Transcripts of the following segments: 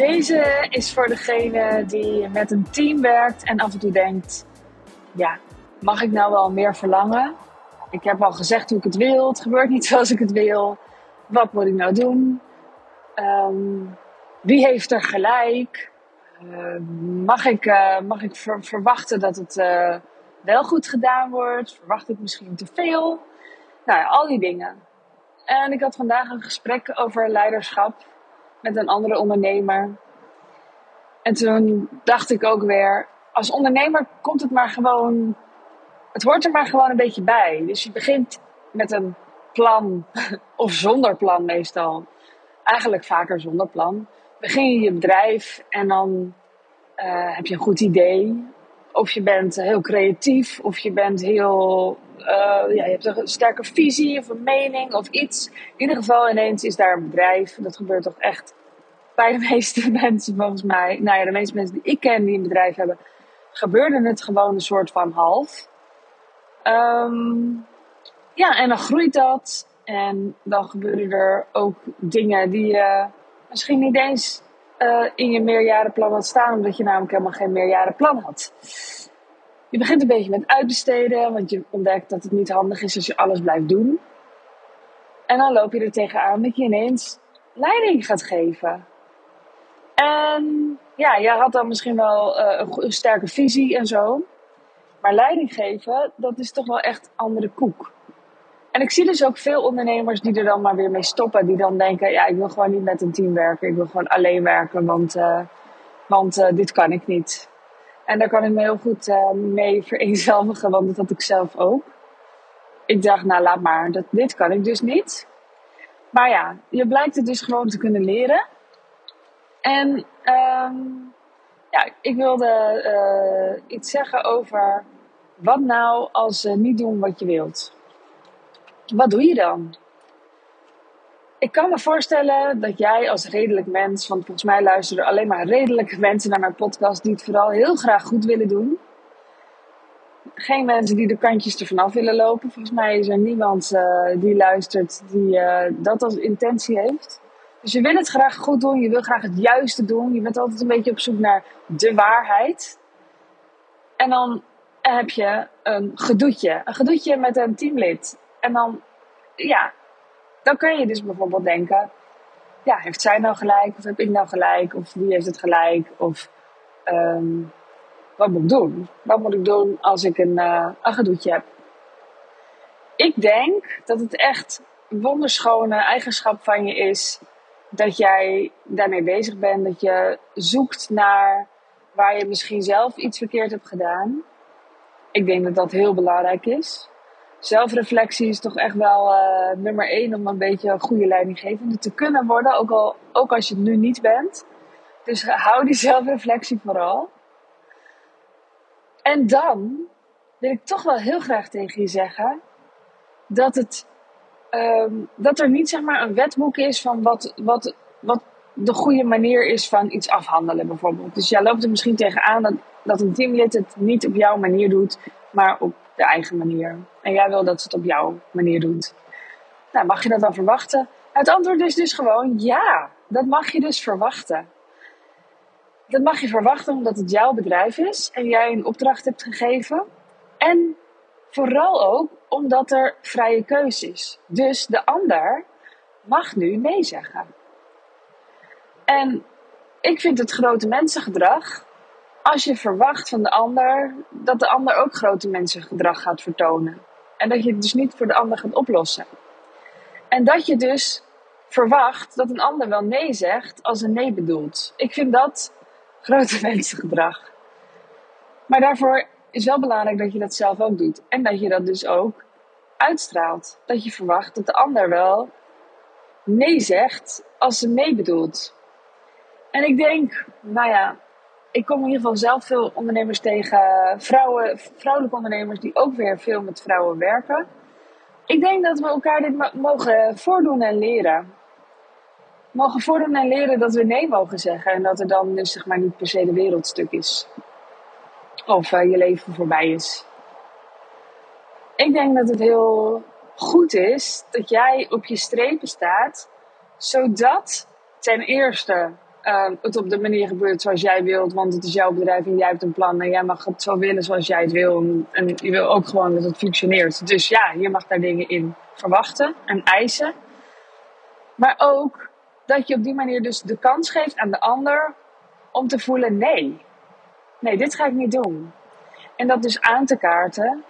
Deze is voor degene die met een team werkt en af en toe denkt: ja, mag ik nou wel meer verlangen? Ik heb al gezegd hoe ik het wil, het gebeurt niet zoals ik het wil. Wat moet ik nou doen? Ehm, wie heeft er gelijk? Uh, mag ik, uh, mag ik ver verwachten dat het uh, wel goed gedaan wordt? Verwacht ik misschien te veel? Nou ja, al die dingen. En ik had vandaag een gesprek over leiderschap met een andere ondernemer. En toen dacht ik ook weer, als ondernemer komt het maar gewoon, het hoort er maar gewoon een beetje bij. Dus je begint met een plan, of zonder plan meestal. Eigenlijk vaker zonder plan. Begin je je bedrijf en dan uh, heb je een goed idee. Of je bent heel creatief, of je bent heel, uh, ja, je hebt een sterke visie of een mening of iets. In ieder geval ineens is daar een bedrijf. Dat gebeurt toch echt bij de meeste mensen volgens mij. Nou ja, de meeste mensen die ik ken die een bedrijf hebben, gebeurde het gewoon een soort van half. Um, ja, en dan groeit dat. En dan gebeuren er ook dingen die je misschien niet eens uh, in je meerjarenplan had staan, omdat je namelijk helemaal geen meerjarenplan had. Je begint een beetje met uitbesteden, want je ontdekt dat het niet handig is als je alles blijft doen. En dan loop je er tegenaan dat je ineens leiding gaat geven. En ja, jij had dan misschien wel uh, een sterke visie en zo. Maar leiding geven, dat is toch wel echt andere koek. En ik zie dus ook veel ondernemers die er dan maar weer mee stoppen. Die dan denken, ja, ik wil gewoon niet met een team werken. Ik wil gewoon alleen werken, want, uh, want uh, dit kan ik niet. En daar kan ik me heel goed mee vereenzelvigen, want dat had ik zelf ook. Ik dacht, nou laat maar, dat, dit kan ik dus niet. Maar ja, je blijkt het dus gewoon te kunnen leren. En um, ja, ik wilde iets zeggen over wat nou als ze niet doen wat je wilt wat doe je dan? Ik kan me voorstellen dat jij als redelijk mens, want volgens mij luisteren alleen maar redelijke mensen naar mijn podcast die het vooral heel graag goed willen doen. Geen mensen die de kantjes ervan af willen lopen. Volgens mij is er niemand uh, die luistert die uh, dat als intentie heeft. Dus je wil het graag goed doen, je wil graag het juiste doen. Je bent altijd een beetje op zoek naar de waarheid. En dan heb je een gedoetje. Een gedoetje met een teamlid. En dan, ja, dan kun je dus bijvoorbeeld denken: ja, heeft zij nou gelijk? Of heb ik nou gelijk? Of wie heeft het gelijk? Of um, wat moet ik doen? Wat moet ik doen als ik een, uh, een gedoetje heb? Ik denk dat het echt een wonderschone eigenschap van je is dat jij daarmee bezig bent. Dat je zoekt naar waar je misschien zelf iets verkeerd hebt gedaan. Ik denk dat dat heel belangrijk is zelfreflectie is toch echt wel uh, nummer één om een beetje een goede leidinggevende te kunnen worden. Ook, al, ook als je het nu niet bent. Dus hou die zelfreflectie vooral. En dan wil ik toch wel heel graag tegen je zeggen dat, het, um, dat er niet zeg maar een wetboek is van wat, wat, wat de goede manier is van iets afhandelen bijvoorbeeld. Dus jij loopt er misschien tegenaan dat, dat een teamlid het niet op jouw manier doet, maar op de eigen manier. En jij wil dat ze het op jouw manier doet. Nou, mag je dat dan verwachten? Het antwoord is dus gewoon ja. Dat mag je dus verwachten. Dat mag je verwachten omdat het jouw bedrijf is en jij een opdracht hebt gegeven. En vooral ook omdat er vrije keuze is. Dus de ander mag nu nee zeggen. En ik vind het grote mensengedrag als je verwacht van de ander dat de ander ook grote mensengedrag gaat vertonen. En dat je het dus niet voor de ander gaat oplossen. En dat je dus verwacht dat een ander wel nee zegt als een nee bedoelt. Ik vind dat grote mensengedrag. Maar daarvoor is wel belangrijk dat je dat zelf ook doet. En dat je dat dus ook uitstraalt. Dat je verwacht dat de ander wel nee zegt als ze nee bedoelt. En ik denk, nou ja, ik kom in ieder geval zelf veel ondernemers tegen, vrouwen, vrouwelijke ondernemers die ook weer veel met vrouwen werken. Ik denk dat we elkaar dit mogen voordoen en leren. Mogen voordoen en leren dat we nee mogen zeggen en dat er dan dus zeg maar niet per se de wereldstuk is. Of uh, je leven voorbij is. Ik denk dat het heel goed is dat jij op je strepen staat, zodat ten eerste uh, het op de manier gebeurt zoals jij wilt, want het is jouw bedrijf en jij hebt een plan en jij mag het zo willen zoals jij het wil. En, je wil ook gewoon dat het functioneert. Dus ja, je mag daar dingen in verwachten en eisen. Maar ook dat je op die manier dus de kans geeft aan de ander om te voelen: nee, nee, dit ga ik niet doen. En dat dus aan te kaarten.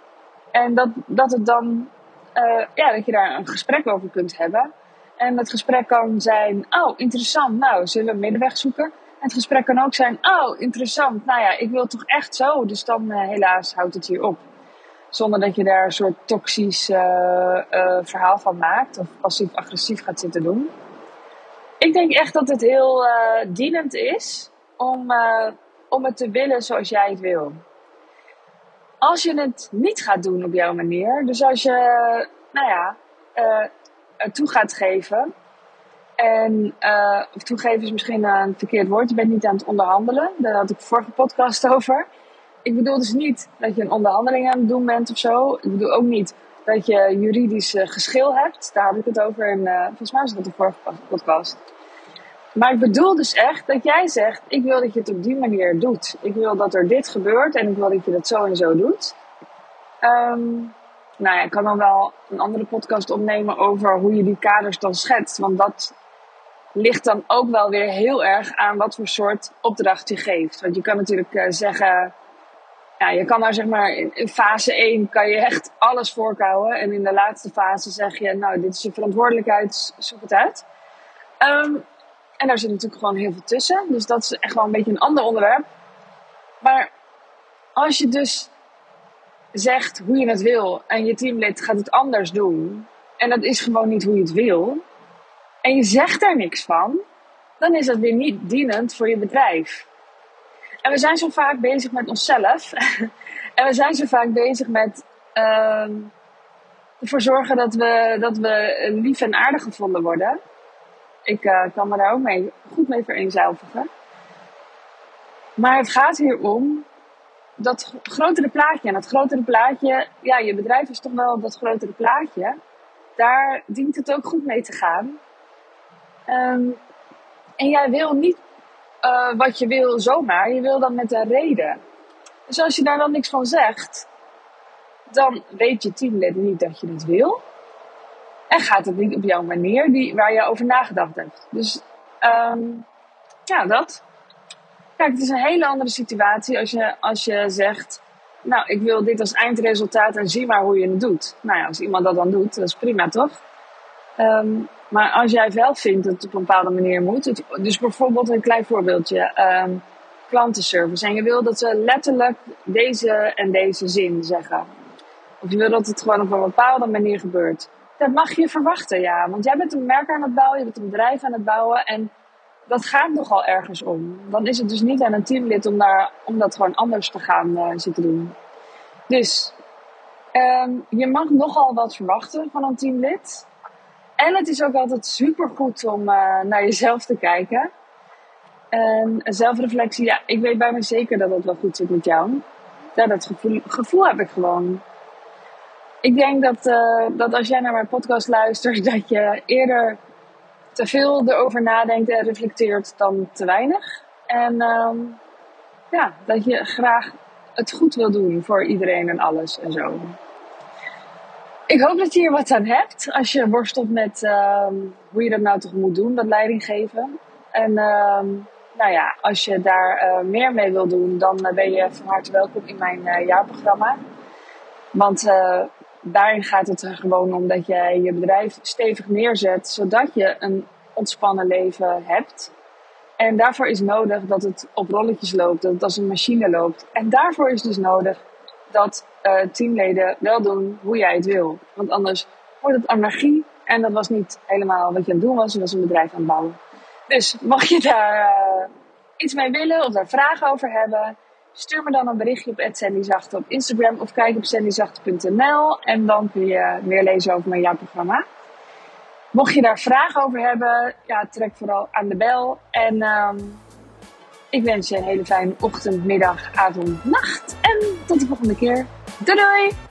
En dat, dat het dan, uh, ja, dat je daar een gesprek over kunt hebben. En het gesprek kan zijn, oh interessant, nou zullen we een middenweg zoeken. En het gesprek kan ook zijn, oh interessant, nou ja, ik wil toch echt zo. Dus dan uh, helaas houdt het hier op. Zonder dat je daar een soort toxisch uh, verhaal van maakt of passief-agressief gaat zitten doen. Ik denk echt dat het heel dienend is om, om het te willen zoals jij het wil. Als je het niet gaat doen op jouw manier, dus als je, nou ja, uh, toe gaat geven. En uh, toegeven is misschien een verkeerd woord. Je bent niet aan het onderhandelen. Daar had ik vorige podcast over. Ik bedoel dus niet dat je een onderhandeling aan het doen bent of zo. Ik bedoel ook niet dat je juridisch geschil hebt. Daar had ik het over in, uh, volgens mij was dat de vorige podcast. Maar ik bedoel dus echt dat jij zegt: Ik wil dat je het op die manier doet. Ik wil dat er dit gebeurt en ik wil dat je dat zo en zo doet. Um, nou ja, ik kan dan wel een andere podcast opnemen over hoe je die kaders dan schetst. Want dat ligt dan ook wel weer heel erg aan wat voor soort opdracht je geeft. Want je kan natuurlijk uh, zeggen, ja, je kan nou zeg maar in, fase 1 kan je echt alles voorkouwen. En in de laatste fase zeg je, nou dit is je verantwoordelijkheid, zoek het uit. Um, en daar zit natuurlijk gewoon heel veel tussen. Dus dat is echt wel een beetje een ander onderwerp. Maar als je dus zegt hoe je het wil en je teamlid gaat het anders doen en dat is gewoon niet hoe je het wil en je zegt daar niks van, dan is dat weer niet dienend voor je bedrijf. En we zijn zo vaak bezig met onszelf en we zijn zo vaak bezig met uh, ervoor zorgen dat we, dat we lief en aardig gevonden worden. Ik uh, kan me daar ook mee, goed mee vereenzelvigen. Maar het gaat hier om dat grotere plaatje. En dat grotere plaatje, ja, je bedrijf is toch wel dat grotere plaatje. Daar dient het ook goed mee te gaan. Um, en jij wil niet uh, wat je wil zomaar, je wil dan met een reden. Dus als je daar dan niks van zegt, dan weet je teamlid niet dat je het wil. En gaat het niet op jouw manier die, waar je over nagedacht hebt. Dus um, ja, dat. Kijk, het is een hele andere situatie als je, als je zegt, nou, ik wil dit als eindresultaat en zie maar hoe je het doet. Nou ja, als iemand dat dan doet, dat is prima toch? Um, maar als jij wel vindt dat het op een bepaalde manier moet, dus bijvoorbeeld een klein voorbeeldje, um, klantenservice. En je wil dat ze letterlijk deze en deze zin zeggen. Of je wil dat het gewoon op een bepaalde manier gebeurt. Dat mag je verwachten, ja. Want jij bent een merk aan het bouwen, je bent een bedrijf aan het bouwen. En dat gaat nogal ergens om. Dan is het dus niet aan een teamlid om, daar, om dat gewoon anders te gaan uh, zitten doen. Dus um, je mag nogal wat verwachten van een teamlid. En het is ook altijd super goed om uh, naar jezelf te kijken. En zelfreflectie, ja, ik weet bij me zeker dat het wel goed zit met jou. Ja, dat gevoel, gevoel heb ik gewoon. Ik denk dat, uh, dat als jij naar mijn podcast luistert, dat je eerder te veel erover nadenkt en reflecteert dan te weinig. En um, ja, dat je graag het goed wil doen voor iedereen en alles en zo. Ik hoop dat je hier wat aan hebt als je worstelt met um, hoe je dat nou toch moet doen, dat leiding geven. En um, nou ja, als je daar uh, meer mee wil doen, dan uh, ben je van harte welkom in mijn jaarprogramma. Want daarin gaat het er gewoon om dat jij je bedrijf stevig neerzet, zodat je een ontspannen leven hebt. En daarvoor is nodig dat het op rolletjes loopt, dat het als een machine loopt. En daarvoor is dus nodig dat uh, teamleden wel doen hoe jij het wil. Want anders wordt het anarchie en dat was niet helemaal wat je aan het doen was. Je was een bedrijf aan het bouwen. Dus mocht je daar uh, iets mee willen of daar vragen over hebben, Stuur me dan een berichtje op @sandyzachte op Instagram of kijk op sandyzachte.nl en dan kun je meer lezen over mijn jaarprogramma. Mocht je daar vragen over hebben, ja, trek vooral aan de bel. En um, ik wens je een hele fijne ochtend, middag, avond, nacht. En tot de volgende keer. Doei doei!